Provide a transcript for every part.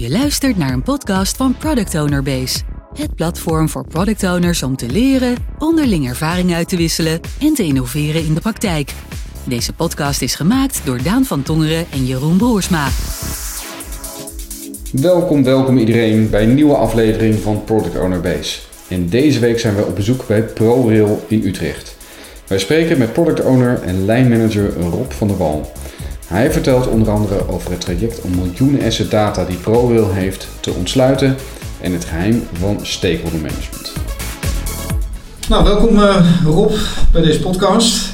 Je luistert naar een podcast van Product Owner Base. Het platform voor product owners om te leren, onderling ervaring uit te wisselen en te innoveren in de praktijk. Deze podcast is gemaakt door Daan van Tongeren en Jeroen Broersma. Welkom, welkom iedereen bij een nieuwe aflevering van Product Owner Base. En deze week zijn we op bezoek bij ProRail in Utrecht. Wij spreken met product owner en lijnmanager Rob van der Wal. Hij vertelt onder andere over het traject om miljoenen asset data die ProRail heeft te ontsluiten en het geheim van stakeholder management. Nou, welkom uh, Rob bij deze podcast.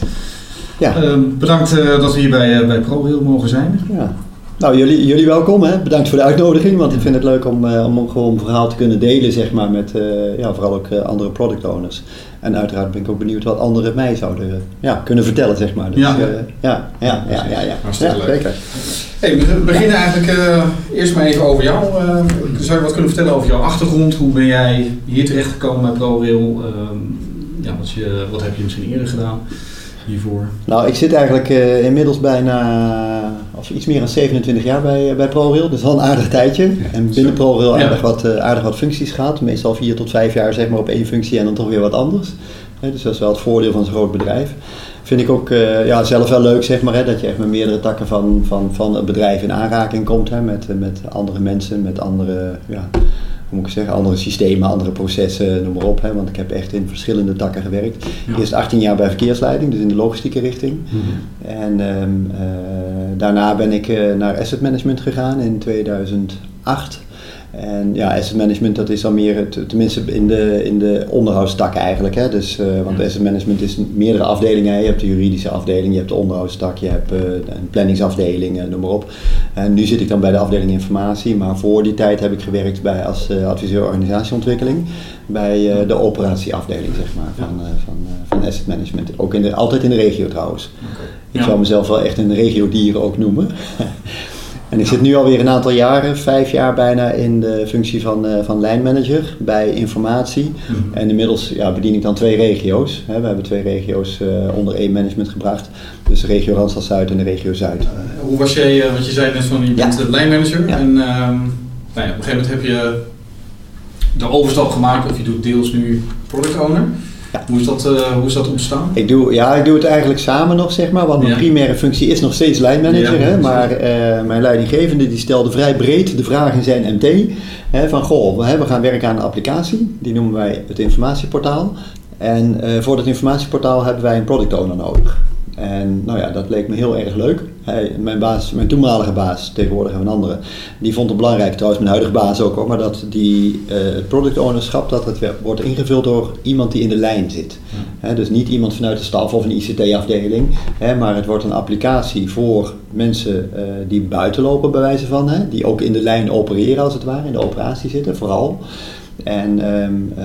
Ja. Uh, bedankt uh, dat we hier bij, uh, bij ProRail mogen zijn. Ja. Nou, jullie, jullie welkom. Hè? Bedankt voor de uitnodiging, want ik vind het leuk om, om gewoon een verhaal te kunnen delen, zeg maar, met ja, vooral ook andere product owners. En uiteraard ben ik ook benieuwd wat anderen mij zouden ja, kunnen vertellen, zeg maar. Dus, ja. ja, ja, ja, ja, ja, ja. Hartstikke ja, leuk. zeker. Hey, we beginnen eigenlijk eerst maar even over jou. zou je wat kunnen vertellen over jouw achtergrond? Hoe ben jij hier terecht gekomen bij ProRail? ja, wat, je, wat heb je misschien eerder gedaan? hiervoor? Nou, ik zit eigenlijk inmiddels bijna, iets meer dan 27 jaar bij, bij ProRail. Dus al een aardig tijdje. en binnen ProRail aardig, ja. wat, uh, aardig wat functies gehad. Meestal vier tot vijf jaar zeg maar op één functie en dan toch weer wat anders. Dus dat is wel het voordeel van zo'n groot bedrijf. Vind ik ook uh, ja, zelf wel leuk, zeg maar, hè, dat je echt met meerdere takken van, van, van het bedrijf in aanraking komt. Hè, met, met andere mensen, met andere, ja, hoe moet ik zeggen, andere systemen, andere processen, noem maar op. Hè, want ik heb echt in verschillende takken gewerkt. Ja. Eerst 18 jaar bij verkeersleiding, dus in de logistieke richting. Mhm. En um, uh, daarna ben ik uh, naar asset management gegaan in 2008. En ja, asset management dat is dan meer, het, tenminste in de, in de onderhoudstak eigenlijk. Hè? Dus, uh, want asset management is meerdere afdelingen. Je hebt de juridische afdeling, je hebt de onderhoudstak, je hebt uh, een planningsafdeling, uh, noem maar op. En nu zit ik dan bij de afdeling informatie, maar voor die tijd heb ik gewerkt bij, als adviseur organisatieontwikkeling bij de operatieafdeling zeg maar, van, van, van asset management. Ook in de, altijd in de regio trouwens. Okay. Ik Ja. zou mezelf wel echt een regiodier ook noemen. En ik zit nu alweer een aantal jaren, vijf jaar bijna, in de functie van, uh, van lijnmanager bij informatie. Mhm. En inmiddels ja, bedien ik dan twee regio's. Hè. We hebben twee regio's uh, onder één management gebracht. Dus de regio Randstad Zuid en de regio Zuid. Uh, hoe was jij, want je zei net van je bent Ja. lijnmanager. Ja. En um, nou ja, op een gegeven moment heb je de overstap gemaakt of je doet deels nu product owner. Ja. Hoe, is dat, uh, hoe is dat ontstaan? Ik doe, ja, ik doe het eigenlijk samen nog, zeg maar. Want mijn Ja. primaire functie is nog steeds lijnmanager. Ja, hè, maar eh, mijn leidinggevende die stelde vrij breed de vraag in zijn MT. Hè, van, goh, we, hè, we gaan werken aan een applicatie. Die noemen wij het informatieportaal. En eh, voor dat informatieportaal hebben wij een product owner nodig. En nou ja, dat leek me heel erg leuk. Hij, mijn, baas, mijn toenmalige baas, tegenwoordig hebben we een andere, die vond het belangrijk, trouwens mijn huidige baas ook hoor, maar dat die, uh, het product ownerschap dat het wordt ingevuld door iemand die in de lijn zit. Ja. He, dus niet iemand vanuit de staf of een ICT-afdeling, maar het wordt een applicatie voor mensen uh, die buiten lopen bij wijze van, he, die ook in de lijn opereren als het ware, in de operatie zitten vooral. En um, uh,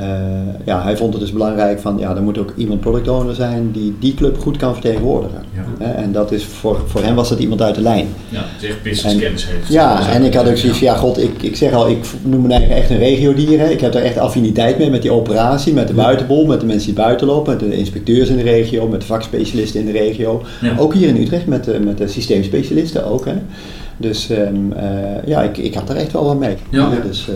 ja, hij vond het dus belangrijk van, ja, er moet ook iemand product owner zijn die die club goed kan vertegenwoordigen. Ja. En dat is voor, voor hem was dat iemand uit de lijn. Ja, dus echt business kennis heeft. Ja, en ik had ook zoiets van, ja god, ik, ik zeg al, ik noem me eigenlijk echt een regiodier. Hè. Ik heb daar echt affiniteit mee met die operatie, met de buitenbol, met de mensen die buiten lopen, met de inspecteurs in de regio, met de vakspecialisten in de regio. Ja. Ook hier in Utrecht met de, met de systeemspecialisten ook. Hè. Dus um, uh, ja, ik, ik had daar echt wel wat mee. Ja. Dus, uh,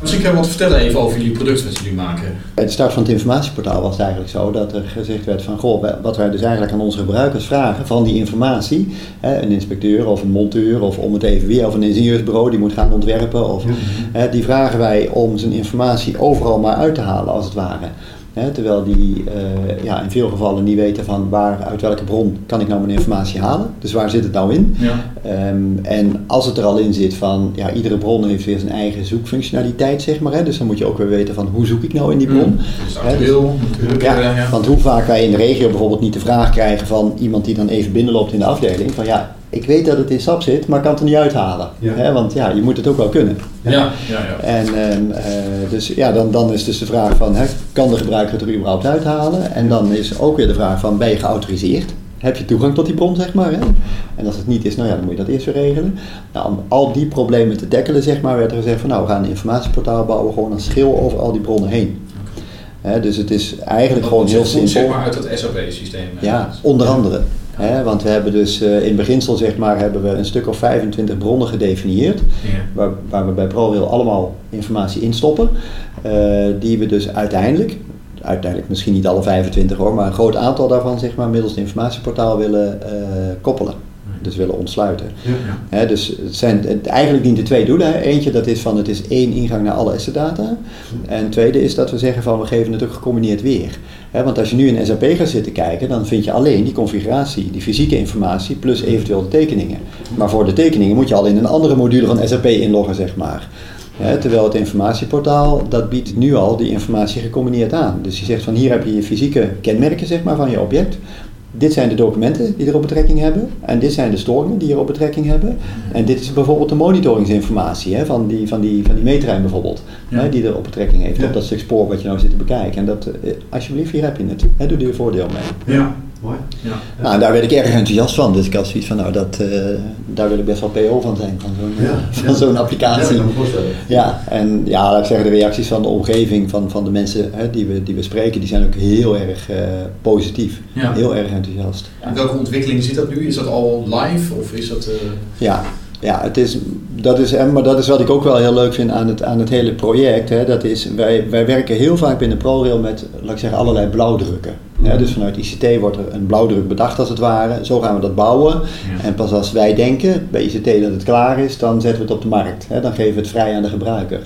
Misschien kan je wat vertellen even over jullie product wat jullie maken. de start van het informatieportaal was het eigenlijk zo dat er gezegd werd van goh, wat wij dus eigenlijk aan onze gebruikers vragen van die informatie, hè, een inspecteur of een monteur of om het even weer of een ingenieursbureau die moet gaan ontwerpen, of, hè, die vragen wij om zijn informatie overal maar uit te halen als het ware. Hè, terwijl die uh, ja, in veel gevallen niet weten van waar, uit welke bron kan ik nou mijn informatie halen. Dus waar zit het nou in? Ja. Um, en als het er al in zit van, ja, iedere bron heeft weer zijn eigen zoekfunctionaliteit, zeg maar. Hè? Dus dan moet je ook weer weten van, hoe zoek ik nou in die bron? Mm. Dus. Ja, Ja, ja. want hoe vaak wij in de regio bijvoorbeeld niet de vraag krijgen van iemand die dan even binnenloopt in de afdeling, van ja, ik weet dat het in SAP zit, maar ik kan het er niet uithalen. Ja. Hè? Want ja, je moet het ook wel kunnen. Ja, ja, ja. En um, uh, dus ja, dan, dan is dus de vraag van, hè, kan de gebruiker het er überhaupt uithalen? En dan is ook weer de vraag van, ben je geautoriseerd? Heb je toegang tot die bron, zeg maar? Hè? En als het niet is, nou ja, dan moet je dat eerst weer regelen. Nou, om al die problemen te tackelen, zeg maar, werd er gezegd van, nou, we gaan een informatieportaal bouwen, gewoon een schil over al die bronnen heen. Hè, dus het is eigenlijk Dat gewoon heel simpel. zeg maar uit het SAP-systeem. Ja, onder andere. Want we hebben dus uh, in beginsel zeg maar, hebben we een stuk of 25 bronnen gedefinieerd. Ja. Waar, waar, we bij ProRail allemaal informatie instoppen. Uh, die we dus uiteindelijk, uiteindelijk misschien niet alle 25 hoor, maar een groot aantal daarvan zeg maar, middels het informatieportaal willen uh, koppelen dus willen ontsluiten. Ja, dus het zijn, het, eigenlijk dienen twee doelen. Eentje dat is van het is één ingang naar alle asset data. En tweede is dat we zeggen van we geven het ook gecombineerd weer. Want als je nu in SAP gaat zitten kijken, dan vind je alleen die configuratie, die fysieke informatie plus eventueel de tekeningen. Maar voor de tekeningen moet je al in een andere module van SAP inloggen, zeg maar. terwijl het informatieportaal, dat biedt nu al die informatie gecombineerd aan. Dus je zegt van hier heb je je fysieke kenmerken zeg maar, van je object dit zijn de documenten die erop betrekking hebben. En dit zijn de storingen die erop betrekking hebben. En dit is bijvoorbeeld de monitoringsinformatie hè, van, die, van, die, van die meetrein bijvoorbeeld. Hè, die erop betrekking heeft op dat stuk spoor wat je nou zit te bekijken. En dat, eh, alsjeblieft, hier heb je het. Hè, doe er je voordeel mee. Ja. Mooi. Ja. Nou, daar werd ik erg enthousiast van. Dus ik had zoiets van, nou, dat, uh, daar wil ik best wel PO van zijn, van zo'n ja, van zo'n applicatie. Ja, ja, en ja, laat ik zeggen, de reacties van de omgeving, van, van de mensen hè, die, we, die we spreken, die zijn ook heel erg uh, positief. Heel erg enthousiast. En welke ontwikkeling zit dat nu? Is dat al live of is dat... Uh... Ja, ja, het is, dat is, maar dat is wat ik ook wel heel leuk vind aan het, aan het hele project. Hè. Dat is, wij, wij werken heel vaak binnen ProRail met, laat ik zeggen, allerlei blauwdrukken. Ja, dus vanuit ICT wordt er een blauwdruk bedacht als het ware. Zo gaan we dat bouwen. En pas als wij denken bij ICT dat het klaar is, dan zetten we het op de markt. Hè. Dan geven we het vrij aan de gebruiker.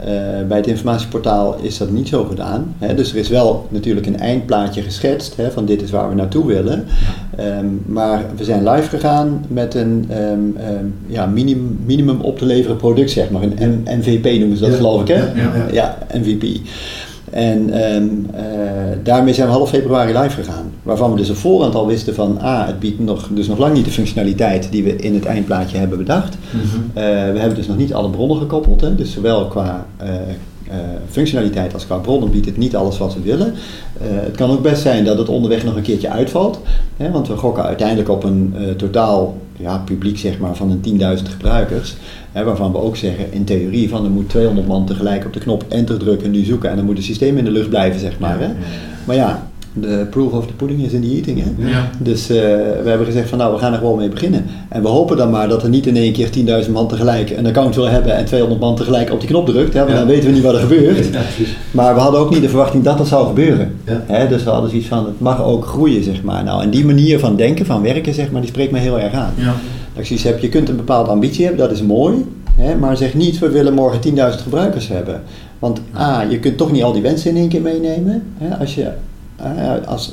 Uh, bij het informatieportaal is dat niet zo gedaan. Hè. Dus er is wel natuurlijk een eindplaatje geschetst hè, van dit is waar we naartoe willen. Um, maar we zijn live gegaan met een um, um, ja, minimum, minimum op te leveren product, zeg maar. Een MVP noemen ze dat, geloof ik, hè? Ja MVP. En um, uh, daarmee zijn we half februari live gegaan. Waarvan we dus op voorhand al wisten van, ah, het biedt nog, dus nog lang niet de functionaliteit die we in het eindplaatje hebben bedacht. Mm -hmm. uh, we hebben dus nog niet alle bronnen gekoppeld. Hè? Dus zowel qua uh, uh, functionaliteit als qua bronnen biedt het niet alles wat we willen. Uh, het kan ook best zijn dat het onderweg nog een keertje uitvalt. Hè, want we gokken uiteindelijk op een uh, totaal ja, publiek zeg maar, van een 10.000 gebruikers. Hè, waarvan we ook zeggen in theorie van er moet 200 man tegelijk op de knop enter drukken en nu zoeken. En dan moet het systeem in de lucht blijven zeg maar. Hè. Maar ja, de proof of the pudding is in the eating. Hè? Ja. Dus uh, we hebben gezegd van nou, we gaan er gewoon mee beginnen. En we hopen dan maar dat er niet in één keer 10.000 man tegelijk een account wil hebben en 200 man tegelijk op die knop drukt. Hè? Want ja. dan weten we niet wat er gebeurt. Ja, maar we hadden ook niet de verwachting dat dat zou gebeuren. Hè? Dus we hadden zoiets van, het mag ook groeien, zeg maar. Nou, en die manier van denken, van werken, zeg maar, die spreekt me heel erg aan. Ja. Dat ik zoiets heb, je kunt een bepaalde ambitie hebben, dat is mooi. Hè? Maar zeg niet, we willen morgen 10.000 gebruikers hebben. Want A, je kunt toch niet al die wensen in één keer meenemen. Hè? Als je uh, als,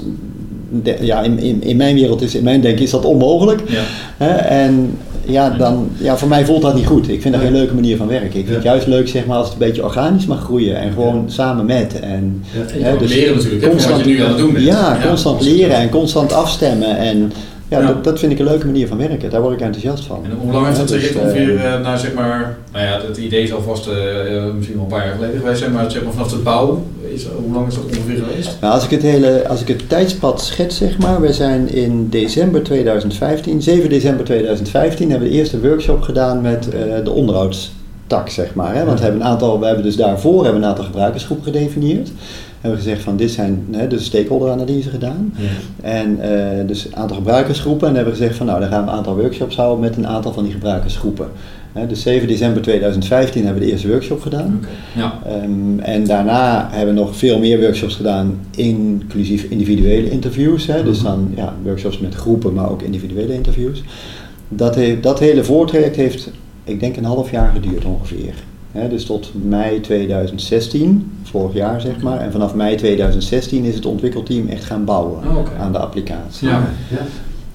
de, ja, in, in, in mijn wereld is, in mijn denken is dat onmogelijk. Ja. Uh, en ja, dan, ja, voor mij voelt dat niet goed. Ik vind dat geen leuke manier van werken. Ik vind het juist leuk zeg maar, als het een beetje organisch mag groeien en gewoon samen met. En, ja, dus leren natuurlijk, constant, wat je nu aan het doen bent. Ja, constant leren en constant afstemmen. En, ja, Dat, dat vind ik een leuke manier van werken. Daar word ik enthousiast van. En hoe lang heeft dat traject dus, ongeveer, uh, nou zeg maar, nou ja, het idee zal vast uh, misschien wel een paar jaar geleden geweest zijn, maar zeg maar vanaf het bouwen, is, hoe lang is dat ongeveer geweest? Nou, als ik het hele, als ik het tijdspad schets, zeg maar, we zijn in december 2015, 7 december 2015, hebben we de eerste workshop gedaan met uh, de onderhoudstak, zeg maar. Hè? Want we hebben een aantal, we hebben dus daarvoor hebben een aantal gebruikersgroepen gedefinieerd hebben we gezegd van dit zijn hè, de stakeholder-analyse gedaan. Ja. En uh, dus een aantal gebruikersgroepen. En hebben we gezegd van nou, dan gaan we een aantal workshops houden met een aantal van die gebruikersgroepen. Hè, dus 7 december 2015 hebben we de eerste workshop gedaan. Okay. Ja. Um, en daarna hebben we nog veel meer workshops gedaan, inclusief individuele interviews. Hè, dus dan ja, workshops met groepen, maar ook individuele interviews. Dat, heeft, dat hele voortraject heeft, ik denk, een half jaar geduurd ongeveer dus tot mei 2016, vorig jaar zeg maar. En vanaf mei 2016 is het ontwikkelteam echt gaan bouwen oh, aan de applicatie. Ja,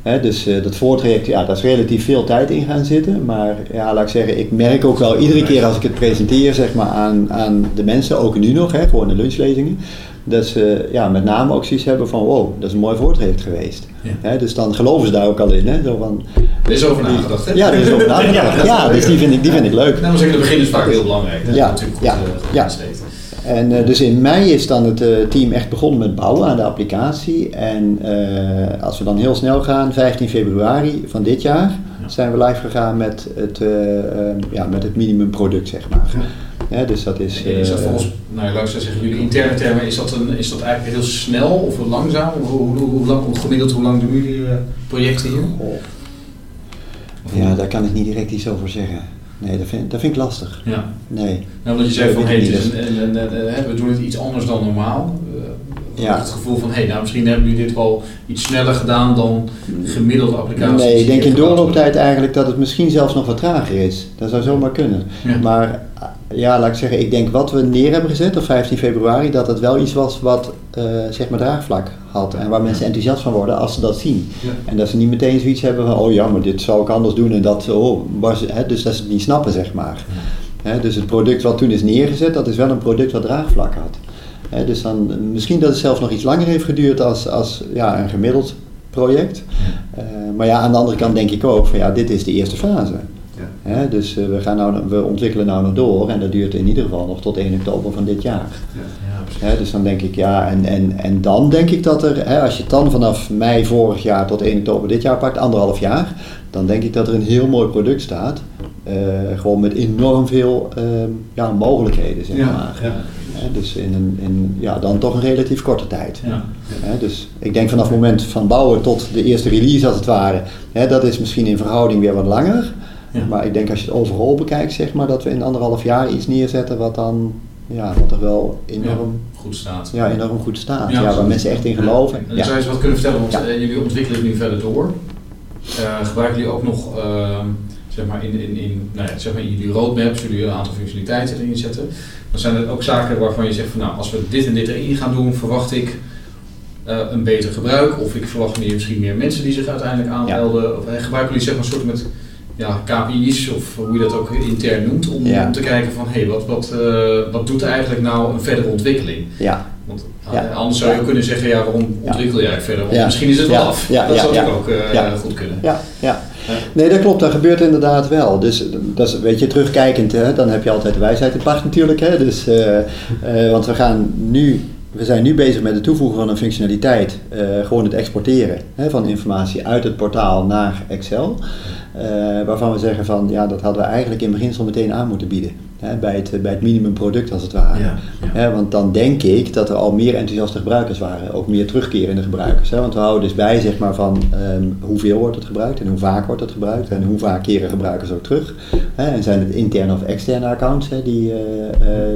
ja. dus uh, dat voortraject, ja, daar is relatief veel tijd in gaan zitten. Maar ja, laat ik zeggen, ik merk ook wel iedere keer als ik het presenteer zeg maar, aan, aan de mensen, ook nu nog, hè, gewoon de lunchlezingen. Dat ze ja, met name ook zoiets hebben van wow, dat is een mooi voortraject geweest. Ja. dus dan geloven ze daar ook al in. Hè? Zo van, er is over nagedacht, hè? Ja, er is over nagedacht. ja, dus die vind ik, die vind ik leuk. Nou, zeggen, de begin is vaak heel belangrijk. Ja, natuurlijk goed, ja, uh, ja. En uh, dus in mei is dan het uh, team echt begonnen met bouwen aan de applicatie. En uh, als we dan heel snel gaan, 15 februari van dit jaar, ja. zijn we live gegaan met het, ja, met het minimumproduct, zeg maar. Hè, dus dat is... is dat eh, volgens, nou ja, luister zeggen jullie interne termen, is dat, een, is dat eigenlijk heel snel of heel langzaam? Of hoe, hoe, hoe lang, hoe gemiddeld, hoe lang doen jullie eh, projecten hier? Of Ja, daar kan ik niet direct iets over zeggen. Nee, dat vind, dat vind ik lastig. ja. Nee. Nou, omdat je zei Dat van, weet hey, we doen het iets anders dan normaal. Eh, Ja. Het gevoel van, hey, nou misschien hebben jullie dit wel iets sneller gedaan dan gemiddelde applicaties. Nee, ik denk in doorlooptijd eigenlijk dat het misschien zelfs nog wat trager is. Dat zou zomaar kunnen. Ja. Maar ja, laat ik zeggen, ik denk wat we neer hebben gezet op 15 februari, dat het wel iets was wat eh, zeg maar draagvlak had. En waar mensen enthousiast van worden als ze dat zien. Ja. En dat ze niet meteen zoiets hebben van, oh ja, maar dit zou ik anders doen en dat, oh, was, hè, dus dat ze het niet snappen, zeg maar. Hè, dus het product wat toen is neergezet, dat is wel een product wat draagvlak had. Hè, dus dan, misschien dat het zelfs nog iets langer heeft geduurd als, als ja, een gemiddeld project. Eh, maar ja, aan de andere kant denk ik ook van ja, dit is de eerste fase. Dus eh, we, gaan nou, we ontwikkelen nou nog door en dat duurt in ieder geval nog tot 1 oktober van dit jaar. Ja, dus dan denk ik ja, en, en, en dan denk ik dat er, hè, als je het dan vanaf mei vorig jaar tot 1 oktober dit jaar pakt, anderhalf jaar, dan denk ik dat er een heel mooi product staat. Eh, gewoon met enorm veel ehm, ja, mogelijkheden, zeg Ja, maar. ja. Hè, dus in, een, in ja, dan toch een relatief korte tijd. Ja. Hè, dus ik denk vanaf het moment van bouwen tot de eerste release als het ware, hè, dat is misschien in verhouding weer wat langer. Ja. Maar ik denk als je het overal bekijkt, zeg maar, dat we in anderhalf jaar iets neerzetten wat dan, ja, wat er wel enorm, Goed staat. ja, enorm goed staat. Ja, Ja, waar mensen echt in geloven. En dan Ja. zou je eens wat kunnen vertellen, want eh, jullie ontwikkelen het nu verder door. Eh, gebruiken jullie ook nog, ehm, zeg maar, in, in, in, nou ja, zeg maar in jullie roadmaps, jullie een aantal functionaliteiten erin zetten. Dan zijn er ook zaken waarvan je zegt van, nou, als we dit en dit erin gaan doen, verwacht ik eh, een beter gebruik. Of ik verwacht meer, misschien meer mensen die zich uiteindelijk aanmelden. Of, gebruiken jullie zeg maar een soort met ja, KPI's, of hoe je dat ook intern noemt, om, Ja. te kijken van, hé, hey, wat, wat, eh, wat doet eigenlijk nou een verdere ontwikkeling? Ja, Want eh, anders zou je ook kunnen zeggen, ja, waarom ontwikkel jij verder? Want misschien is het wel af. Ja, dat zou ook eh, goed kunnen. ja, ja. Nee, dat klopt. Dat gebeurt inderdaad wel. Dus dat is, weet je, terugkijkend, hè, dan heb je altijd de wijsheid in pacht natuurlijk. Hè. Dus, want we gaan nu, we zijn nu bezig met het toevoegen van een functionaliteit. eh, gewoon het exporteren hè, van informatie uit het portaal naar Excel. Eh, waarvan we zeggen van, ja, dat hadden we eigenlijk in beginsel meteen aan moeten bieden. Hè, bij, het, bij het minimumproduct als het ware. Ja, ja. Hè, want dan denk ik dat er al meer enthousiaste gebruikers waren, ook meer terugkerende gebruikers. Hè? Want we houden dus bij zeg maar, van ehm, hoeveel wordt het gebruikt en hoe vaak wordt het gebruikt en hoe vaak keren gebruikers ook terug. Hè? En zijn het interne of externe accounts hè, die, eh,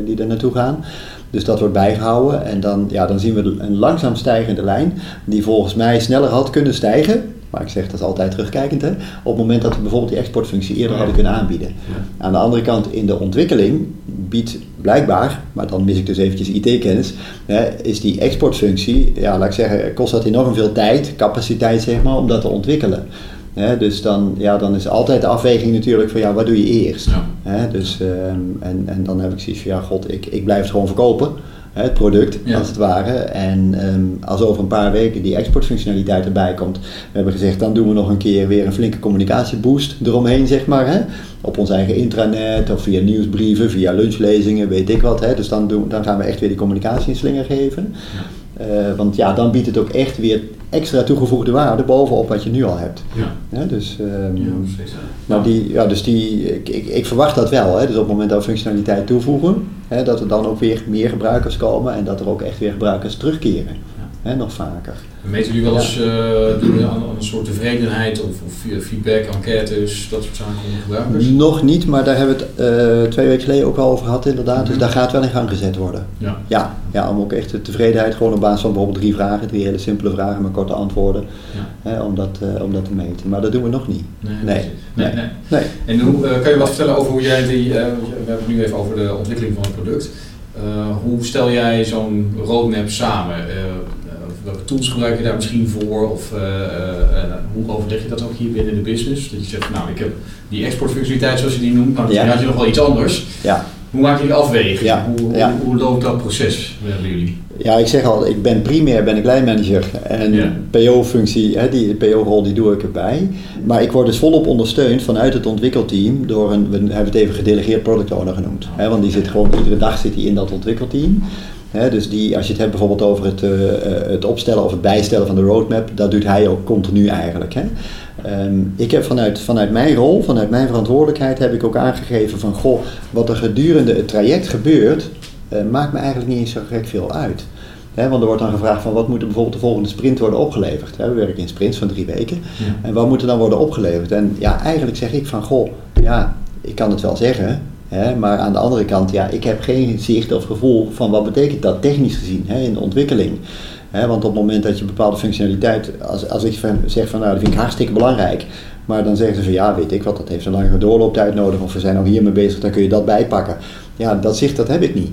die er naartoe gaan. Dus dat wordt bijgehouden en dan, ja, dan zien we een langzaam stijgende lijn die volgens mij sneller had kunnen stijgen. Maar ik zeg dat is altijd terugkijkend. Hè? Op het moment dat we bijvoorbeeld die exportfunctie eerder hadden kunnen aanbieden. Aan de andere kant in de ontwikkeling biedt blijkbaar, maar dan mis ik dus eventjes IT-kennis, is die exportfunctie, ja, laat ik zeggen, kost dat enorm veel tijd, capaciteit zeg maar, om dat te ontwikkelen. Dus dan, ja, dan is altijd de afweging natuurlijk van ja, wat doe je eerst? Ja. Dus, ehm, en, en dan heb ik zoiets van ja, god, ik, ik blijf het gewoon verkopen. Het product, Ja. als het ware. En ehm, als over een paar weken die exportfunctionaliteit erbij komt, we hebben gezegd, dan doen we nog een keer weer een flinke communicatieboost eromheen, zeg maar. Hè? Op ons eigen intranet of via nieuwsbrieven, via lunchlezingen, weet ik wat. Hè? Dus dan, doen, dan gaan we echt weer die communicatie een slinger geven. Eh, want ja, dan biedt het ook echt weer extra toegevoegde waarde bovenop wat je nu al hebt. Ja. Hè? Dus, ehm, Ja, precies. maar die, ja, dus die, ik, ik, ik verwacht dat wel. Hè? Dus op het moment dat we functionaliteit toevoegen, hè, dat er dan ook weer meer gebruikers komen en dat er ook echt weer gebruikers terugkeren. Hè, nog vaker. Meten jullie wel eens eh, aan, aan een soort tevredenheid of, feedback, enquêtes, dat soort zaken onder gebruikers? Nog niet, maar daar hebben we het eh, twee weken geleden ook al over gehad inderdaad. Dus Mhm. daar gaat wel in gang gezet worden. Ja. Ja, ja, om ook echt de tevredenheid gewoon op basis van bijvoorbeeld drie vragen, drie hele simpele vragen met korte antwoorden, Ja. hè, om, dat, eh, om dat te meten. Maar dat doen we nog niet. Nee, Nee, nee, nee. nee. Nee. En hoe, kan je wat vertellen over hoe jij die, we hebben het nu even over de ontwikkeling van het product. Hoe stel jij zo'n roadmap samen? Welke tools gebruik je daar misschien voor? Of eh, eh, eh, hoe overleg je dat ook hier binnen de business? Dat je zegt, nou ik heb die exportfunctionaliteit zoals je die noemt, maar misschien Ja. had je nog wel iets anders. Ja. Hoe maak je die afweging? Ja, Hoe. Hoe, hoe loopt dat proces bij jullie? Ja, ik zeg al, ik ben primair ben ik lijnmanager en. PO-functie, die PO-rol die doe ik erbij. Maar ik word dus volop ondersteund vanuit het ontwikkelteam door een, we hebben het even gedelegeerd product owner genoemd. Hè, want die zit gewoon, iedere dag zit hij in dat ontwikkelteam. Dus die, als je het hebt bijvoorbeeld over het, eh, eh, het opstellen of het bijstellen van de roadmap, dat doet hij ook continu eigenlijk. Hè. Ehm, ik heb vanuit, vanuit mijn rol, vanuit mijn verantwoordelijkheid, heb ik ook aangegeven van goh, wat er gedurende het traject gebeurt, uh, maakt me eigenlijk niet eens zo gek veel uit. want er wordt dan gevraagd van wat moet er bijvoorbeeld de volgende sprint worden opgeleverd. we werken in sprints van drie weken. En wat moet er dan worden opgeleverd? En ja, eigenlijk zeg ik van goh, ja, ik kan het wel zeggen, maar aan de andere kant, ja, ik heb geen zicht of gevoel van wat betekent dat technisch gezien in de ontwikkeling. want op het moment dat je bepaalde functionaliteit, als, als ik zeg van nou, dat vind ik hartstikke belangrijk, maar dan zeggen ze van ja, weet ik wat, dat heeft een langere doorlooptijd nodig of we zijn al hiermee bezig, dan kun je dat bijpakken. Ja, dat zicht dat heb ik niet.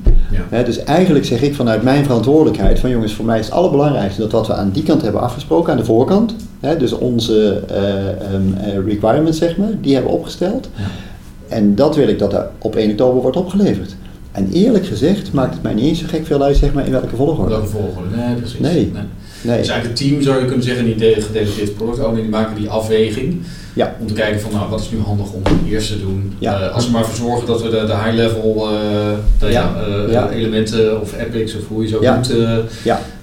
Ja. dus eigenlijk zeg ik vanuit mijn verantwoordelijkheid van jongens, voor mij is het allerbelangrijkste dat wat we aan die kant hebben afgesproken, aan de voorkant, dus onze uh, requirements zeg maar, die hebben we opgesteld. Ja. En dat wil ik dat er op 1 oktober wordt opgeleverd. En eerlijk gezegd maakt het mij niet eens zo gek veel uit zeg maar, in welke volgorde. Welke volgorde, nee precies. Nee. nee. nee. Dus eigenlijk het team zou je kunnen zeggen, die gedelegeerd product owner, die maken die afweging. Ja. Om te kijken van nou, wat is nu handig om eerst te doen. Ja. Uh, als we maar voor zorgen dat we de, de high level uh, ja. ja. elementen of epics of hoe je zo ja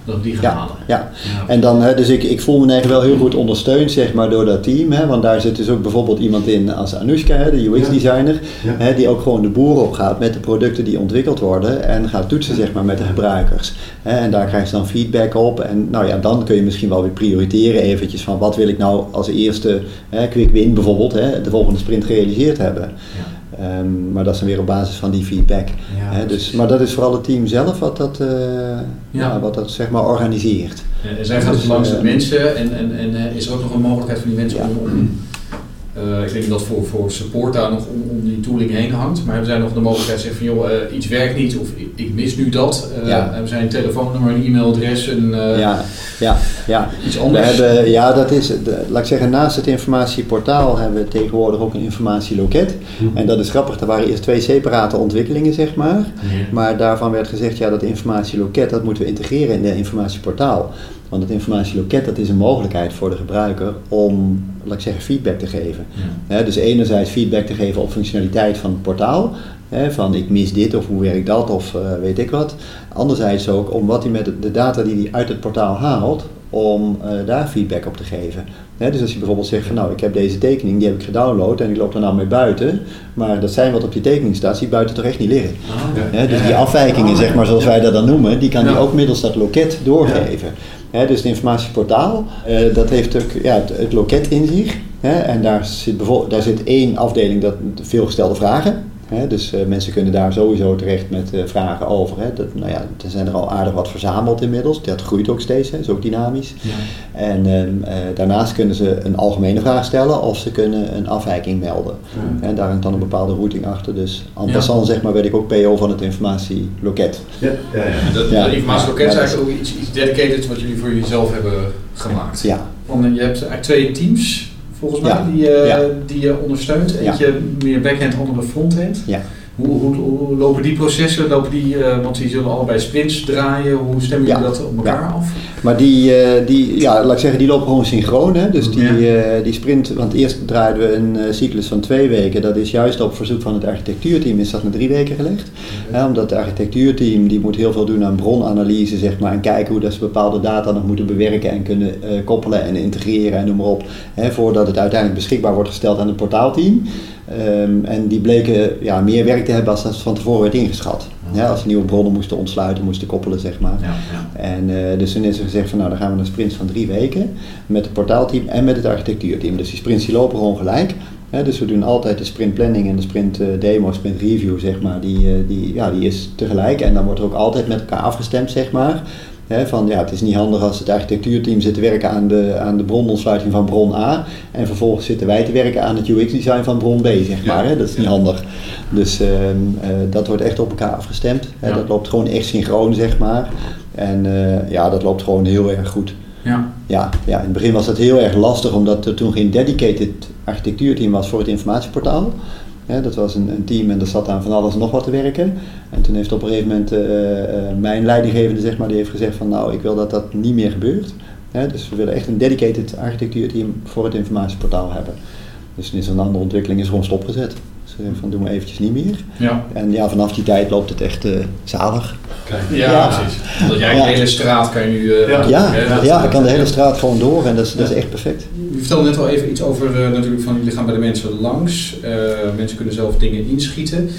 dat die gaan ja, halen. Ja. en dan, hè, dus ik, ik voel me eigenlijk wel heel goed ondersteund zeg maar, door dat team. Hè, want daar zit dus ook bijvoorbeeld iemand in als Anushka, hè, de UX-designer, hè, die ook gewoon de boer op gaat met de producten die ontwikkeld worden en gaat toetsen zeg maar, met de gebruikers. Hè, en daar krijg je dan feedback op. En nou ja, dan kun je misschien wel weer prioriteren eventjes van wat wil ik nou als eerste, hè, quick win bijvoorbeeld, hè, de volgende sprint gerealiseerd hebben. Um, maar dat is dan weer op basis van die feedback. Ja, dus, maar dat is vooral het team zelf wat dat, uh, ja. ja. wat dat zeg maar organiseert. en zij gaat dus, langs de uh, mensen en, en, en uh, is er ook nog een mogelijkheid voor die mensen om, om uh, ik denk dat voor, voor support daar nog om, om die tooling heen hangt. Maar we zijn nog de mogelijkheid te zeggen van joh, uh, iets werkt niet of ik, ik mis nu dat. Uh, ja. We zijn een telefoonnummer, een e-mailadres en ja, ja, ja. iets anders. We hebben, ja, dat is, de, laat ik zeggen, naast het informatieportaal hebben we tegenwoordig ook een informatieloket. Hm. En dat is grappig, er waren eerst twee separate ontwikkelingen zeg maar. Ja. Maar daarvan werd gezegd, ja dat informatieloket dat moeten we integreren in het informatieportaal. Want het informatieloket dat is een mogelijkheid voor de gebruiker om, laat ik zeggen, feedback te geven. dus enerzijds feedback te geven op functionaliteit van het portaal. van ik mis dit of hoe werkt dat of uh, weet ik wat. Anderzijds ook om wat hij met de data die hij uit het portaal haalt, om uh, daar feedback op te geven. dus als je bijvoorbeeld zegt van nou ik heb deze tekening, die heb ik gedownload en ik loop er nou mee buiten, maar dat zijn wat op die tekening staat, zie buiten toch echt niet liggen. Ah, dus die afwijkingen, zeg maar, zoals wij dat dan noemen, die kan hij ook middels dat loket doorgeven dus het informatieportaal, uh, dat heeft ook ja, het, het loket in zich. en daar zit, daar zit één afdeling, dat veelgestelde vragen. Dus uh, mensen kunnen daar sowieso terecht met uh, vragen over. Hè. Dat, nou ja, er zijn er al aardig wat verzameld inmiddels. Dat groeit ook steeds, hè. is ook dynamisch. Ja. En uh, daarnaast kunnen ze een algemene vraag stellen of ze kunnen een afwijking melden. Ja. En daar hangt dan een bepaalde routing achter. Dus en passant zeg maar, werd ik ook PO van het informatieloket. Ja, ja, ja. Dat, dat informatieloket is eigenlijk ook iets, iets dedicated wat jullie voor jezelf hebben gemaakt. Ja. Want je hebt eigenlijk twee teams volgens mij, die, uh, die je ondersteunt. Eentje meer backhand, andere fronthand. Ja. Hoe, hoe, hoe, lopen die processen? Lopen die, uh, want die zullen allebei sprints draaien. Hoe stemmen jullie dat op elkaar af? Maar die, uh, die, ja, laat ik zeggen, die lopen gewoon synchroon. Hè? Dus die, uh, die sprint, want eerst draaiden we een cyclus van twee weken. Dat is juist op verzoek van het architectuurteam is dat naar drie weken gelegd. Omdat het architectuurteam die moet heel veel doen aan bronanalyse, zeg maar. En kijken hoe dat ze bepaalde data nog moeten bewerken en kunnen koppelen en integreren en noem maar op. Hè, voordat het uiteindelijk beschikbaar wordt gesteld aan het portaalteam. Um, en die bleken ja, meer werk te hebben als dat van tevoren werd ingeschat. Ja, als ze nieuwe bronnen moesten ontsluiten, moesten koppelen, zeg maar. Ja, ja. En uh, dus toen is er gezegd van nou, dan gaan we een sprint van drie weken met het portaalteam en met het architectuurteam. Dus die sprints die lopen gewoon gelijk. dus we doen altijd de sprint planning en de sprint uh, demo, sprint review, zeg maar. Die, uh, die, ja, die is tegelijk en dan wordt er ook altijd met elkaar afgestemd, zeg maar van ja, het is niet handig als het architectuurteam zit te werken aan de, aan de bronontsluiting van bron A. En vervolgens zitten wij te werken aan het UX-design van bron B, zeg maar. Hè? Dat is niet handig. Dus uh, uh, dat wordt echt op elkaar afgestemd. Dat loopt gewoon echt synchroon, zeg maar. En uh, ja, dat loopt gewoon heel erg goed. Ja. Ja, ja, in het begin was dat heel erg lastig, omdat er toen geen dedicated architectuurteam was voor het informatieportaal dat was een, een, team en er zat aan van alles en nog wat te werken. En toen heeft op een gegeven moment uh, uh, mijn leidinggevende zeg maar, die heeft gezegd van nou ik wil dat dat niet meer gebeurt. dus we willen echt een dedicated architectuurteam voor het informatieportaal hebben. Dus is een andere ontwikkeling is gewoon stopgezet. Zeggen van, doen we eventjes niet meer. Ja. En ja, vanaf die tijd loopt het echt uh, zalig. Ja, ja, precies. Omdat jij ja. de hele straat kan je nu... Uh, ja, ja, ja, ik kan de hele straat gewoon door en dat is, dat is echt perfect. Je vertelde net al even iets over, uh, natuurlijk van jullie gaan bij de mensen langs. mensen kunnen zelf dingen inschieten.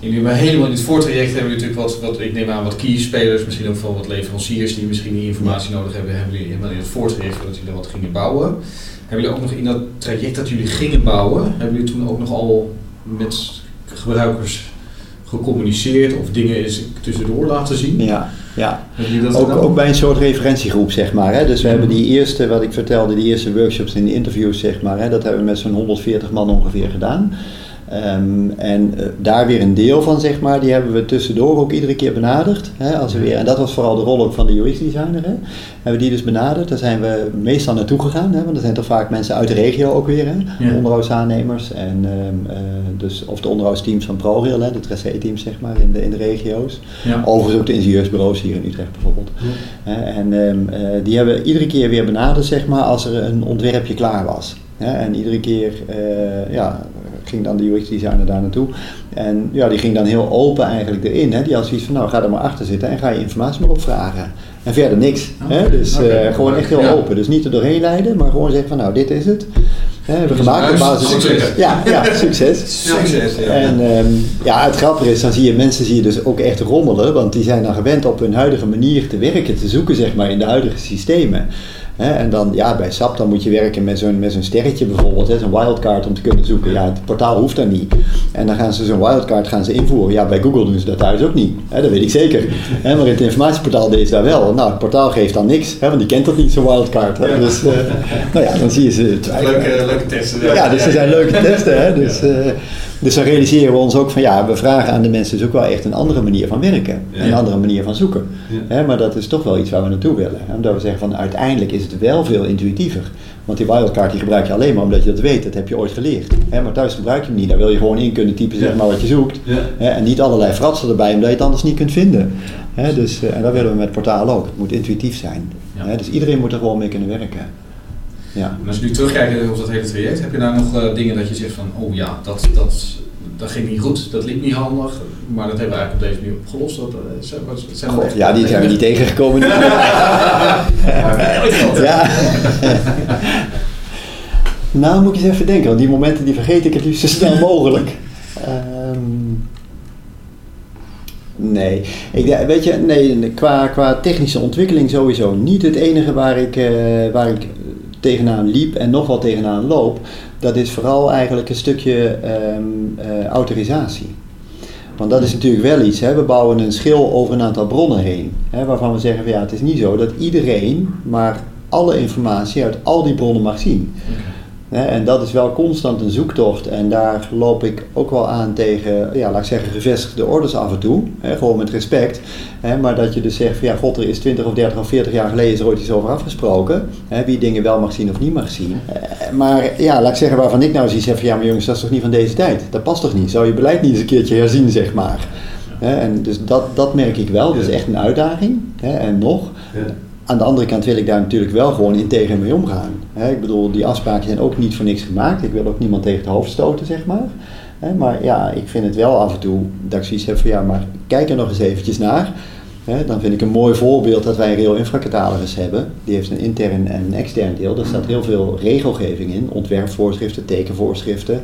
Jullie hebben helemaal in het voortraject hebben jullie natuurlijk wat, wat, ik neem aan, wat key-spelers, misschien ook van wat leveranciers die misschien die informatie nodig hebben, hebben jullie helemaal in het voortraject dat jullie wat gingen bouwen. Hebben jullie ook nog in dat traject dat jullie gingen bouwen, hebben jullie toen ook nog al met gebruikers gecommuniceerd of dingen eens tussendoor laten zien? Ja, ja. Ook, ook, bij een soort referentiegroep, zeg maar. Hè. Dus we hebben die eerste, wat ik vertelde, die eerste workshops en de interviews, zeg maar, hè, dat hebben we met zo'n 140 man ongeveer gedaan. Um, en uh, daar weer een deel van, zeg maar, die hebben we tussendoor ook iedere keer benaderd. Hè, als we weer, en dat was vooral de rol ook van de UX-designer. Hè. Hebben we die dus benaderd. Daar zijn we meestal naartoe gegaan. Hè, want er zijn toch vaak mensen uit de regio ook weer. Hè, ja. Onderhoudsaannemers. En, um, uh, dus, of de onderhoudsteams van ProRail, hè, de tracé-teams zeg maar, in de, in de regio's. Ja. Overigens ook de ingenieursbureaus hier in Utrecht bijvoorbeeld. Ja. en um, uh, die hebben we iedere keer weer benaderd, zeg maar, als er een ontwerpje klaar was. en iedere keer ja, ging dan de UX-designer daar naartoe. En ja, die ging dan heel open eigenlijk erin. Hè. Die had zoiets van, nou ga er maar achter zitten en ga je informatie maar opvragen. En verder niks. hè. Dus okay. uh, gewoon echt heel open. Dus niet er doorheen leiden, maar gewoon zeggen van, nou dit is het. Hè, hebben we gemaakt op basis van succes. Ja, ja, succes. succes ja. En um, ja, het grappige is, dan zie je mensen zie je dus ook echt rommelen, want die zijn dan gewend op hun huidige manier te werken, te zoeken zeg maar in de huidige systemen en dan, ja, bij SAP dan moet je werken met zo'n, met zo'n sterretje bijvoorbeeld, zo'n wildcard om te kunnen zoeken. Ja, het portaal hoeft dan niet. En dan gaan ze zo'n wildcard gaan ze invoeren. Ja, bij Google doen ze dat thuis ook niet. Hè, dat weet ik zeker. maar in het informatieportaal deed ze dat wel. Nou, het portaal geeft dan niks, hè, want die kent dat niet, zo'n wildcard. Hè. Dus, uh, nou ja, dan zie je ze Leuke, leuke testen. Ja, dus er zijn leuke testen. Hè, dus, uh, dus dan realiseren we ons ook van ja, we vragen aan de mensen dus ook wel echt een andere manier van werken. Ja. Een andere manier van zoeken. Ja. maar dat is toch wel iets waar we naartoe willen. Omdat we zeggen van uiteindelijk is het wel veel intuïtiever. Want die wildcard die gebruik je alleen maar omdat je dat weet. Dat heb je ooit geleerd. maar thuis gebruik je hem niet. Daar wil je gewoon in kunnen typen zeg maar wat je zoekt. en niet allerlei fratsen erbij omdat je het anders niet kunt vinden. dus, eh, en dat willen we met portaal ook. Het moet intuïtief zijn. dus iedereen moet er gewoon mee kunnen werken. Ja. En als je nu terugkijkt op dat hele traject, heb je daar nog uh, dingen dat je zegt van, oh ja, dat, dat, dat ging niet goed, dat liep niet handig, maar dat hebben we eigenlijk op deze manier opgelost. Dat, eh, zijn God, ja, die zijn we niet tegengekomen. ja. nou, moet ik eens even denken, want die momenten die vergeet ik het liefst zo snel mogelijk. Um, nee, ik, weet je, nee, qua, qua technische ontwikkeling sowieso niet. Het enige waar ik, uh, waar ik tegenaan liep en nog wel tegenaan loop, dat is vooral eigenlijk een stukje um, uh, autorisatie. Want dat is natuurlijk wel iets. Hè. We bouwen een schil over een aantal bronnen heen. Hè, waarvan we zeggen van ja, het is niet zo dat iedereen maar alle informatie uit al die bronnen mag zien en dat is wel constant een zoektocht en daar loop ik ook wel aan tegen, ja, laat ik zeggen, gevestigde orders af en toe. gewoon met respect. maar dat je dus zegt van ja, god, er is 20 of 30 of 40 jaar geleden is er ooit iets over afgesproken. wie dingen wel mag zien of niet mag zien. Eh, maar ja, laat ik zeggen waarvan ik nou zie, zeg van ja, maar jongens, dat is toch niet van deze tijd? Dat past toch niet? Zou je beleid niet eens een keertje herzien, zeg maar. en dus dat, dat merk ik wel, dat is echt een uitdaging. en nog, aan de andere kant wil ik daar natuurlijk wel gewoon integer mee omgaan. ik bedoel, die afspraken zijn ook niet voor niks gemaakt. Ik wil ook niemand tegen het hoofd stoten, zeg maar. maar ja, ik vind het wel af en toe dat ik zoiets heb van ja, maar kijk er nog eens eventjes naar. dan vind ik een mooi voorbeeld dat wij een Rail Infracatalogus hebben. Die heeft een intern en een extern deel. Daar staat heel veel regelgeving in. Ontwerpvoorschriften, tekenvoorschriften.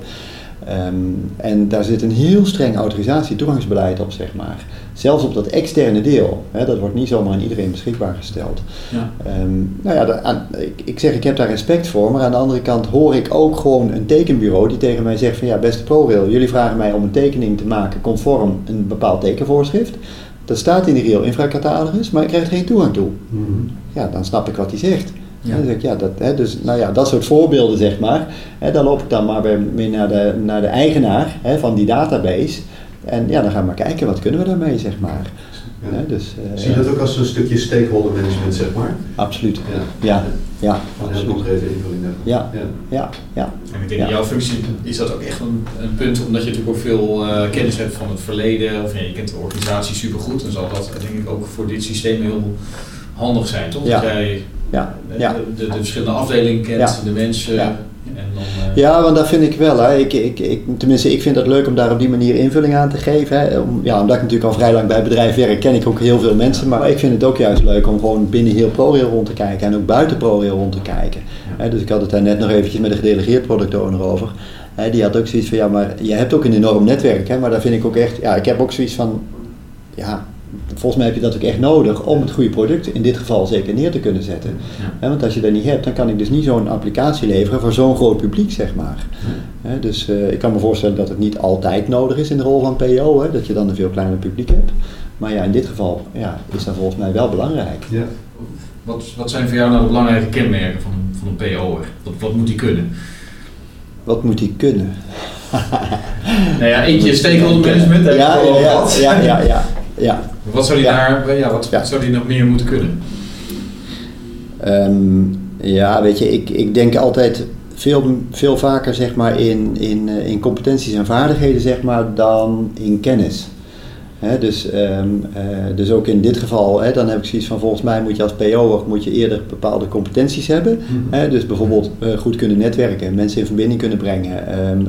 Um, en daar zit een heel streng autorisatie-toegangsbeleid op, zeg maar. Zelfs op dat externe deel. Hè, dat wordt niet zomaar aan iedereen beschikbaar gesteld. Ja. Um, nou ja, aan, ik, ik, zeg, ik heb daar respect voor, maar aan de andere kant hoor ik ook gewoon een tekenbureau die tegen mij zegt van ja, beste ProRail, jullie vragen mij om een tekening te maken conform een bepaald tekenvoorschrift. Dat staat in de Rail Infracatalogus, maar ik krijg er geen toegang toe. Mm -hmm. Ja, dan snap ik wat hij zegt. Ja. Dan zeg ik, ja, dat, hè, dus, nou ja, dat soort voorbeelden zeg maar. Hè, dan loop ik dan maar mee naar de, naar de eigenaar hè, van die database. En ja, dan gaan we maar kijken, wat kunnen we daarmee zeg maar. Ja. dus, uh, Zie je dat ook als een stukje stakeholder management, zeg maar? Absoluut. Ja, ja. ja een heel concrete invulling Ja. Ja. ja, ja. En ik denk in jouw functie is dat ook echt een, een, punt, omdat je natuurlijk ook veel uh, kennis hebt van het verleden, of ja, je kent de organisatie supergoed, dan zal dat denk ik ook voor dit systeem heel handig zijn, toch? Ja. Dat jij ja. De, de, de, verschillende afdelingen kent, de mensen. En dan, Ja, want dat vind ik wel. Hè. Ik, ik, ik, tenminste, ik vind het leuk om daar op die manier invulling aan te geven. Hè. Om, ja, omdat ik natuurlijk al vrij lang bij het bedrijf werk, ken ik ook heel veel mensen. Maar ik vind het ook juist leuk om gewoon binnen heel ProRail rond te kijken en ook buiten ProRail rond te kijken. Dus ik had het daar net nog eventjes met de gedelegeerd product owner over. Die had ook zoiets van, ja, maar je hebt ook een enorm netwerk. Hè, maar daar vind ik ook echt, ja, ik heb ook zoiets van, ja, volgens mij heb je dat ook echt nodig om het goede product in dit geval zeker neer te kunnen zetten. want als je dat niet hebt, dan kan ik dus niet zo'n applicatie leveren voor zo'n groot publiek, zeg maar. dus uh, ik kan me voorstellen dat het niet altijd nodig is in de rol van PO, dat je dan een veel kleiner publiek hebt. Maar ja, in dit geval ja, is dat volgens mij wel belangrijk. Ja. Wat, wat zijn voor jou nou de belangrijke kenmerken van, van een PO'er? Wat, wat moet die kunnen? Wat moet hij kunnen? nou ja, eentje stakeholder management, ja, ja, ja, ja, ja, ja. Wat zou die daar, ja, wat zou die nog meer moeten kunnen? Um, ja, weet je, ik, ik denk altijd veel, veel vaker zeg maar in, in, eh, in competenties en vaardigheden zeg maar dan in kennis. He, dus, um, uh, dus ook in dit geval, he, dan heb ik zoiets van volgens mij moet je als PO moet je eerder bepaalde competenties hebben. Mm -hmm. dus bijvoorbeeld uh, goed kunnen netwerken, mensen in verbinding kunnen brengen, um,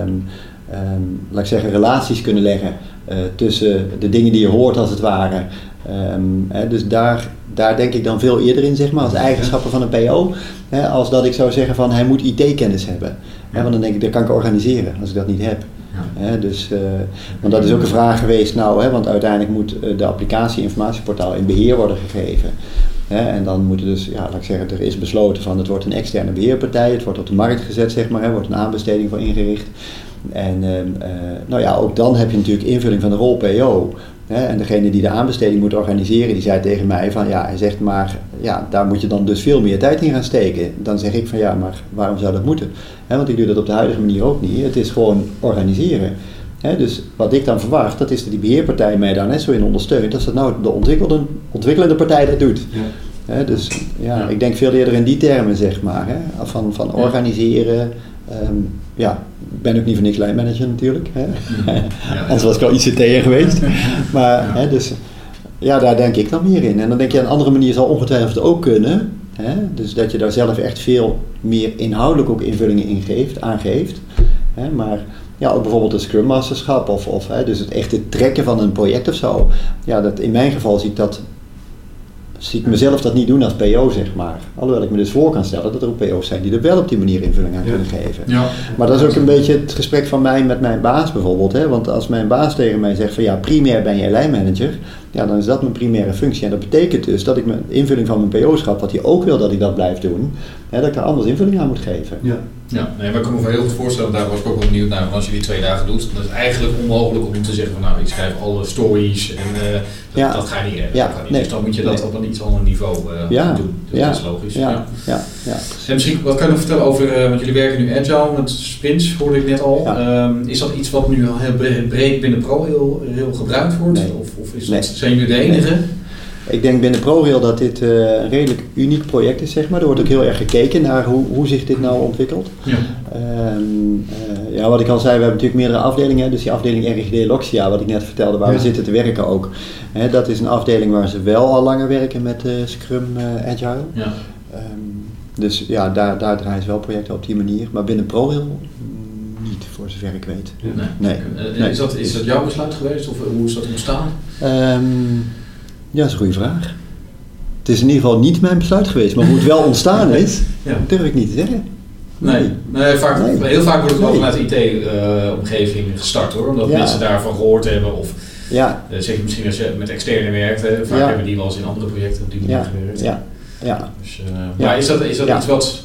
um, laat ik zeggen relaties kunnen leggen tussen de dingen die je hoort als het ware. He, dus daar, daar denk ik dan veel eerder in, zeg maar, als eigenschappen van een PO, als dat ik zou zeggen van hij moet IT-kennis hebben. want dan denk ik, dat kan ik organiseren als ik dat niet heb. Ja. dus, uh, want dat is ook een vraag geweest, nou, hè, want uiteindelijk moet uh, de applicatie informatieportaal in beheer worden gegeven. Hè, en dan moet er dus, ja, laat ik zeggen, er is besloten van het wordt een externe beheerpartij, het wordt op de markt gezet, zeg maar, er wordt een aanbesteding voor ingericht. En uh, nou ja, ook dan heb je natuurlijk invulling van de rol PO. Hè, en degene die de aanbesteding moet organiseren, die zei tegen mij van ja, hij zegt maar, ja, daar moet je dan dus veel meer tijd in gaan steken. Dan zeg ik van ja, maar waarom zou dat moeten? Hè, want ik doe dat op de huidige manier ook niet. Het is gewoon organiseren. Hè, dus wat ik dan verwacht, dat is dat die beheerpartij mij daar net zo in ondersteunt, als dat nou de ontwikkelde, ontwikkelende partij dat doet. Ja. dus ja, ja, ik denk veel eerder in die termen, zeg maar. Hè, van, van organiseren, Um, ja, ik ben ook niet voor niks lijnmanager natuurlijk. Hè? Ja, Anders was ik al ICT'er geweest. Maar hè, dus, ja, daar denk ik dan meer in. En dan denk je, een andere manier zal ongetwijfeld ook kunnen. Hè? Dus dat je daar zelf echt veel meer inhoudelijk ook invullingen in geeft, aangeeft. Hè? Maar ja, ook bijvoorbeeld het Scrum Masterschap of, of hè, dus het echte trekken van een project of zo. Ja, dat, in mijn geval zie ik dat zie ik mezelf dat niet doen als PO, zeg maar. Alhoewel ik me dus voor kan stellen dat er ook PO's zijn die er wel op die manier invulling aan kunnen geven. Ja. Maar dat is ook een beetje het gesprek van mij met mijn baas bijvoorbeeld. Hè? Want als mijn baas tegen mij zegt van ja, primair ben jij lijnmanager, ja, dan is dat mijn primaire functie. En dat betekent dus dat ik mijn invulling van mijn PO-schap, wat hij ook wil dat ik dat blijf doen, hè, dat ik daar anders invulling aan moet geven. Ja, ja nee, maar ik kan me heel goed voorstellen, daar was ik ook wel benieuwd naar, als je die twee dagen doet, dan is het eigenlijk onmogelijk om te zeggen van nou, ik schrijf alle stories en uh, dat, ja. dat ga je niet redden. Ja, niet. Nee, dus dan moet je dat nee. op een iets ander niveau uh, ja. doen. Dat ja. is logisch. Ja. Ja. Ja. Ja. En misschien, wat kan je nog vertellen over, uh, want jullie werken nu agile met sprints, hoorde ik net al. Um, is dat iets wat nu heel breed binnen Pro heel, heel gebruikt wordt? Of, of is dat, zijn jullie de enige? Ik denk binnen ProRail dat dit uh, een redelijk uniek project is, zeg maar. Er wordt ook heel erg gekeken naar hoe, hoe zich dit nou ontwikkelt. Ja. Um, uh, ja, wat ik al zei, we hebben natuurlijk meerdere afdelingen. Dus die afdeling RGD Loxia, wat ik net vertelde, waar ja. we zitten te werken ook. Hè, dat is een afdeling waar ze wel al langer werken met uh, Scrum Agile. Ja. Um, dus ja, daar, daar draaien ze wel projecten op die manier. Maar binnen ProRail zover ik weet. Nee. nee. nee. Is, dat, is dat jouw besluit geweest of hoe is dat ontstaan? Um, ja, dat is een goede vraag. Het is in ieder geval niet mijn besluit geweest, maar hoe het wel ontstaan is, ja. durf ik niet te zeggen. Nee, nee, vaak, nee. heel vaak wordt het wel vanuit de IT-omgeving uh, gestart hoor, omdat ja. mensen daarvan gehoord hebben. Of ja. uh, zeg je misschien als je met externe werkt, vaak ja. hebben die wel eens in andere projecten op die manier gewerkt. Ja. Ja. Dus, uh, maar is dat, is dat iets wat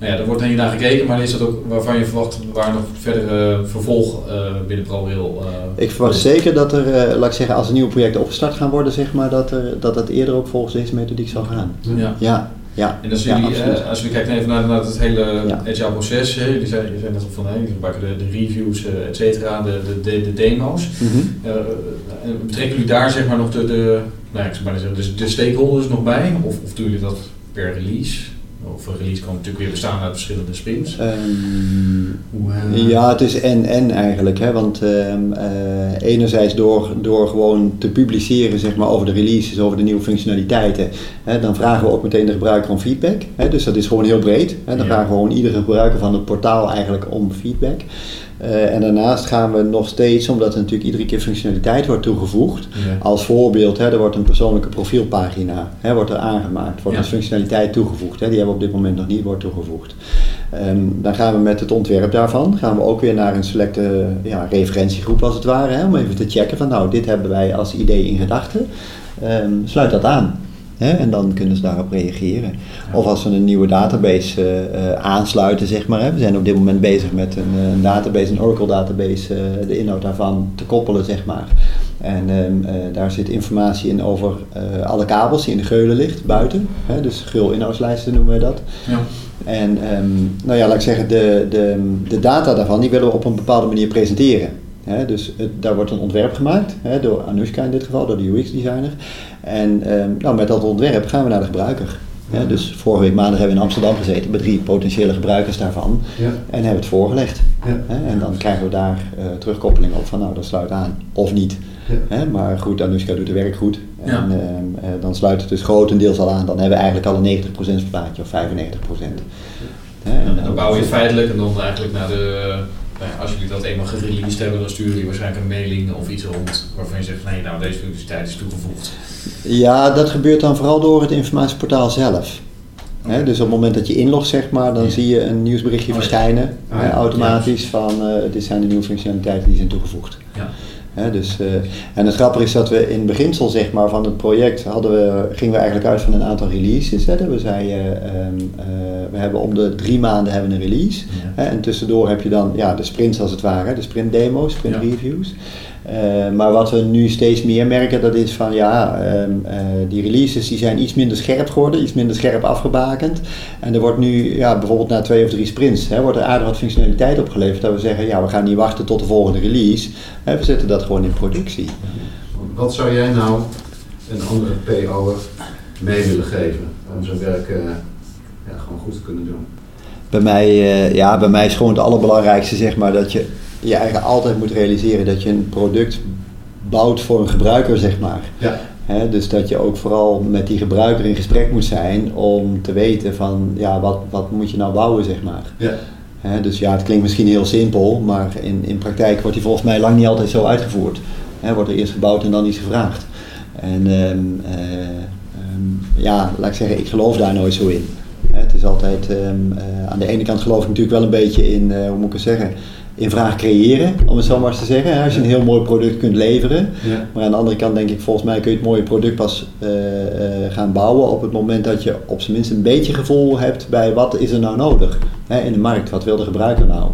nou ja, er wordt naar gekeken, maar is dat ook waarvan je verwacht waar nog verdere uh, vervolg uh, binnen ProRail? Uh, ik verwacht zeker dat er, laat ik zeggen, als er nieuwe projecten opgestart gaan worden, zeg maar, dat, er, dat het eerder ook volgens deze methodiek zal gaan. Ja. ja. Ja, en als, jullie, ja, als we kijken even naar, naar het hele ja. agile proces, hè, jullie zijn, zijn net al van, hey, gebruiken de, de reviews, et cetera, de, de, de, de demo's. Mm -hmm. uh, betrekken jullie daar zeg maar nog de, de, nou, ik maar zeggen, de, de stakeholders nog bij? Of, of doen jullie dat per release? Of een release kan natuurlijk weer bestaan uit verschillende spins. Ehm, Hoe, eh, Ja, het is en-en eigenlijk. Hè? Want ehm, eh, enerzijds door, door gewoon te publiceren zeg maar, over de releases, over de nieuwe functionaliteiten, hè, dan vragen we ook meteen de gebruiker om feedback. Hè? Dus dat is gewoon heel breed. Hè? Dan Ja. vragen we gewoon iedere gebruiker van het portaal eigenlijk om feedback. Eh, en daarnaast gaan we nog steeds, omdat er natuurlijk iedere keer functionaliteit wordt toegevoegd, Ja. als voorbeeld, hè, er wordt een persoonlijke profielpagina hè, wordt er aangemaakt, wordt Ja. als functionaliteit toegevoegd. Hè, die hebben we op dit moment nog niet wordt toegevoegd. Ehm, dan gaan we met het ontwerp daarvan, gaan we ook weer naar een selecte ja, referentiegroep als het ware, hè, om even te checken van nou, dit hebben wij als idee in gedachten. Ehm, sluit dat aan. Hè, en dan kunnen ze daarop reageren. Of als we een nieuwe database eh, eh, aansluiten, zeg maar. Hè. We zijn op dit moment bezig met een, eh, een database, een Oracle database, de inhoud daarvan te koppelen, zeg maar. En ehm, eh, daar zit informatie in over alle kabels die in de geulen ligt, buiten. Hè, dus geul-inhoudslijsten noemen we dat. Ja. En ehm, nou ja, laat ik zeggen, de, de, de data daarvan die willen we op een bepaalde manier presenteren. Dus het- daar wordt een ontwerp gemaakt, door Anushka in dit geval, door de UX-designer. En ehm, nou, met dat ontwerp gaan we naar de gebruiker. Hè, dus vorige week maandag hebben we in Amsterdam gezeten met drie potentiële gebruikers daarvan. Ja. En hebben het voorgelegd. Ja. En dan krijgen we daar eh, terugkoppeling op van nou, dat sluit aan of niet. Maar goed, Anushka doet het werk goed. En Ja. ehm, eh, dan sluit het dus grotendeels al aan. Dan hebben we eigenlijk al een 90% plaatje of 95%. Hè, en En dan bouw je feitelijk en dan eigenlijk naar de... nou als jullie dat eenmaal gereleased hebben, dan sturen jullie waarschijnlijk een mailing of iets rond waarvan je zegt, nee, nou deze functionaliteit is toegevoegd. Ja, dat gebeurt dan vooral door het informatieportaal zelf. Dus op het moment dat je inlogt, zeg maar, dan Ja. zie je een nieuwsberichtje Oh, ja. verschijnen. Ah, ja. automatisch van eh, dit zijn de nieuwe functionaliteiten die zijn toegevoegd. Dus, eh, en het grappige is dat we in het beginsel zeg maar, van het project hadden we, gingen we eigenlijk uit van een aantal releases. Hè. We zeiden, ehm, eh, we hebben om de drie maanden hebben een release. Ja. Hè, en tussendoor heb je dan ja, de sprints als het ware, de sprint demo's, sprint Ja. reviews. Eh, maar wat we nu steeds meer merken, dat is van ja, ehm, eh, die releases die zijn iets minder scherp geworden, iets minder scherp afgebakend. En er wordt nu, ja, bijvoorbeeld na twee of drie sprints, hè, wordt er aardig wat functionaliteit opgeleverd. Dat we zeggen, ja, we gaan niet wachten tot de volgende release. Hè, we zetten dat gewoon in productie. Wat zou jij nou een andere PO'er mee willen geven om zijn werk eh, ja, gewoon goed te kunnen doen? Bij mij, ja, bij mij is gewoon het allerbelangrijkste, zeg maar, dat je je eigen altijd moet realiseren dat je een product bouwt voor een gebruiker, zeg maar. Ja. Dus dat je ook vooral met die gebruiker in gesprek moet zijn om te weten van, ja, wat, wat moet je nou bouwen, zeg maar. Ja. Dus ja, het klinkt misschien heel simpel, maar in, in praktijk wordt die volgens mij lang niet altijd zo uitgevoerd. Hè, wordt er eerst gebouwd en dan iets gevraagd. En ehm, eh, ehm, ja, laat ik zeggen, ik geloof daar nooit zo in. Het is altijd, ehm, eh, aan de ene kant geloof ik natuurlijk wel een beetje in, eh, hoe moet ik het zeggen, in vraag creëren, om het zo maar eens te zeggen. Als je een heel mooi product kunt leveren. Ja. Maar aan de andere kant denk ik, volgens mij kun je het mooie product pas eh, eh, gaan bouwen op het moment dat je op zijn minst een beetje gevoel hebt bij wat is er nou nodig hè, in de markt. Wat wil de gebruiker nou?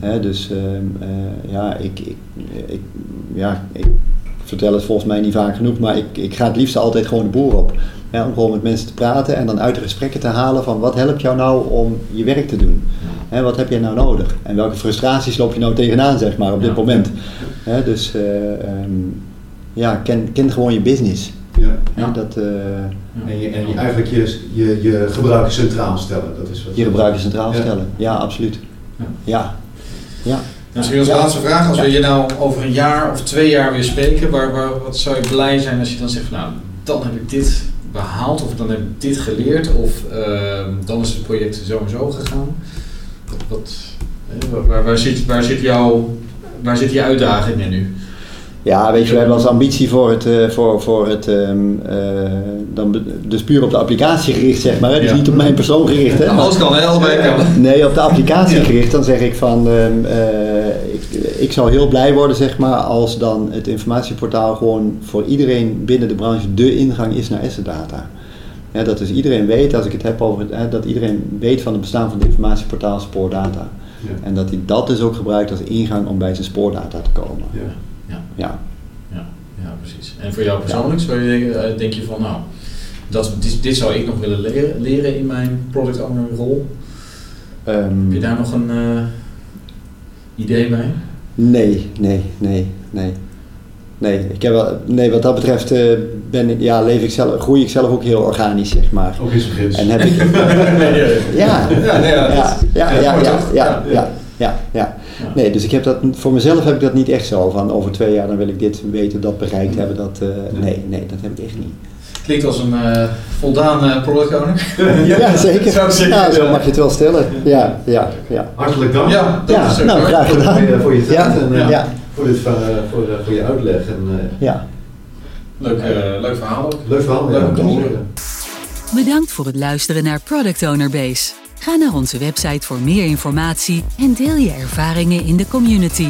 Hè, dus ehm, eh, ja, ik, ik, ik, ja, ik vertel het volgens mij niet vaak genoeg, maar ik, ik ga het liefst altijd gewoon de boer op. Hè, om gewoon met mensen te praten en dan uit de gesprekken te halen van wat helpt jou nou om je werk te doen? Hè, wat heb jij nou nodig? En welke frustraties loop je nou tegenaan, zeg maar, op dit moment? Hè, dus eh, ehm, ja, ken, ken gewoon je business. Ja. Dat, eh, En, je, en je, eigenlijk je, je, je gebruiker centraal stellen. Dat is wat je gebruiker centraal stellen. Ja, absoluut. Ja. Ja. Ja. Misschien als Ja. laatste vraag, als Ja. we je nou over een jaar of twee jaar weer spreken, waar, waar, wat zou je blij zijn als je dan zegt, van, nou, dan heb ik dit behaald of dan heb ik dit geleerd of ehm, dan is het project zo en zo gegaan. Eh, waar, waar, zit, waar, zit jouw, waar zit die uitdaging in nu? Ja, weet je, we hebben als ambitie voor het, eh, voor, voor het ehm, eh, dan dus puur op de applicatie gericht, zeg maar. Hè? Dus Ja. niet op mijn persoon gericht. Hè? Alles kan, hè? Allebei kan. Nee, op de applicatie Ja. gericht, dan zeg ik van, ehm, eh, ik, ik zou heel blij worden, zeg maar, als dan het informatieportaal gewoon voor iedereen binnen de branche de ingang is naar asset data. Ja, dat dus iedereen weet, als ik het heb over het, hè, dat iedereen weet van het bestaan van het informatieportaal Spoordata. Ja. En dat hij dat dus ook gebruikt als ingang om bij zijn spoordata te komen. Ja. Ja. Ja. Ja, ja, precies. En voor jou persoonlijk, zou je, eh, denk je van, nou, dat, dit, dit zou ik nog willen leren, leren in mijn product owner rol? Ehm, Heb je daar nog een eh, idee bij? Nee, nee, nee, nee. nee, ik heb wel, nee, wat dat betreft eh, ben ik, ja, leef ik zelf, groei ik zelf ook heel organisch, zeg maar. Ook eens begins. En heb ik, ja, Ja, nee, ja, ja, ja, ja, ja, ja, ja, ja, ja. Nee, dus ik heb dat, voor mezelf heb ik dat niet echt zo van over twee jaar dan wil ik dit weten, dat bereikt hebben. Dat, eh, nee, nee, dat heb ik echt niet. Klinkt als een eh, voldaan eh, product owner. Ja, zeker. Zou zeggen. Ja, zo mag je het wel stellen. Ja, ja, ja. Hartelijk dank Ja, dat Ja, is ook nou, graag voor, gedaan. je, voor je tijd Ja, en eh, ja, voor, dit, voor, voor je uitleg. En, eh, ja. Leuk, eh, leuk verhaal ook. leuk verhaal. Leuk ja, om te kan ik horen. zeggen. Bedankt voor het luisteren naar Product Owner Base. Ga naar onze website voor meer informatie en deel je ervaringen in de community.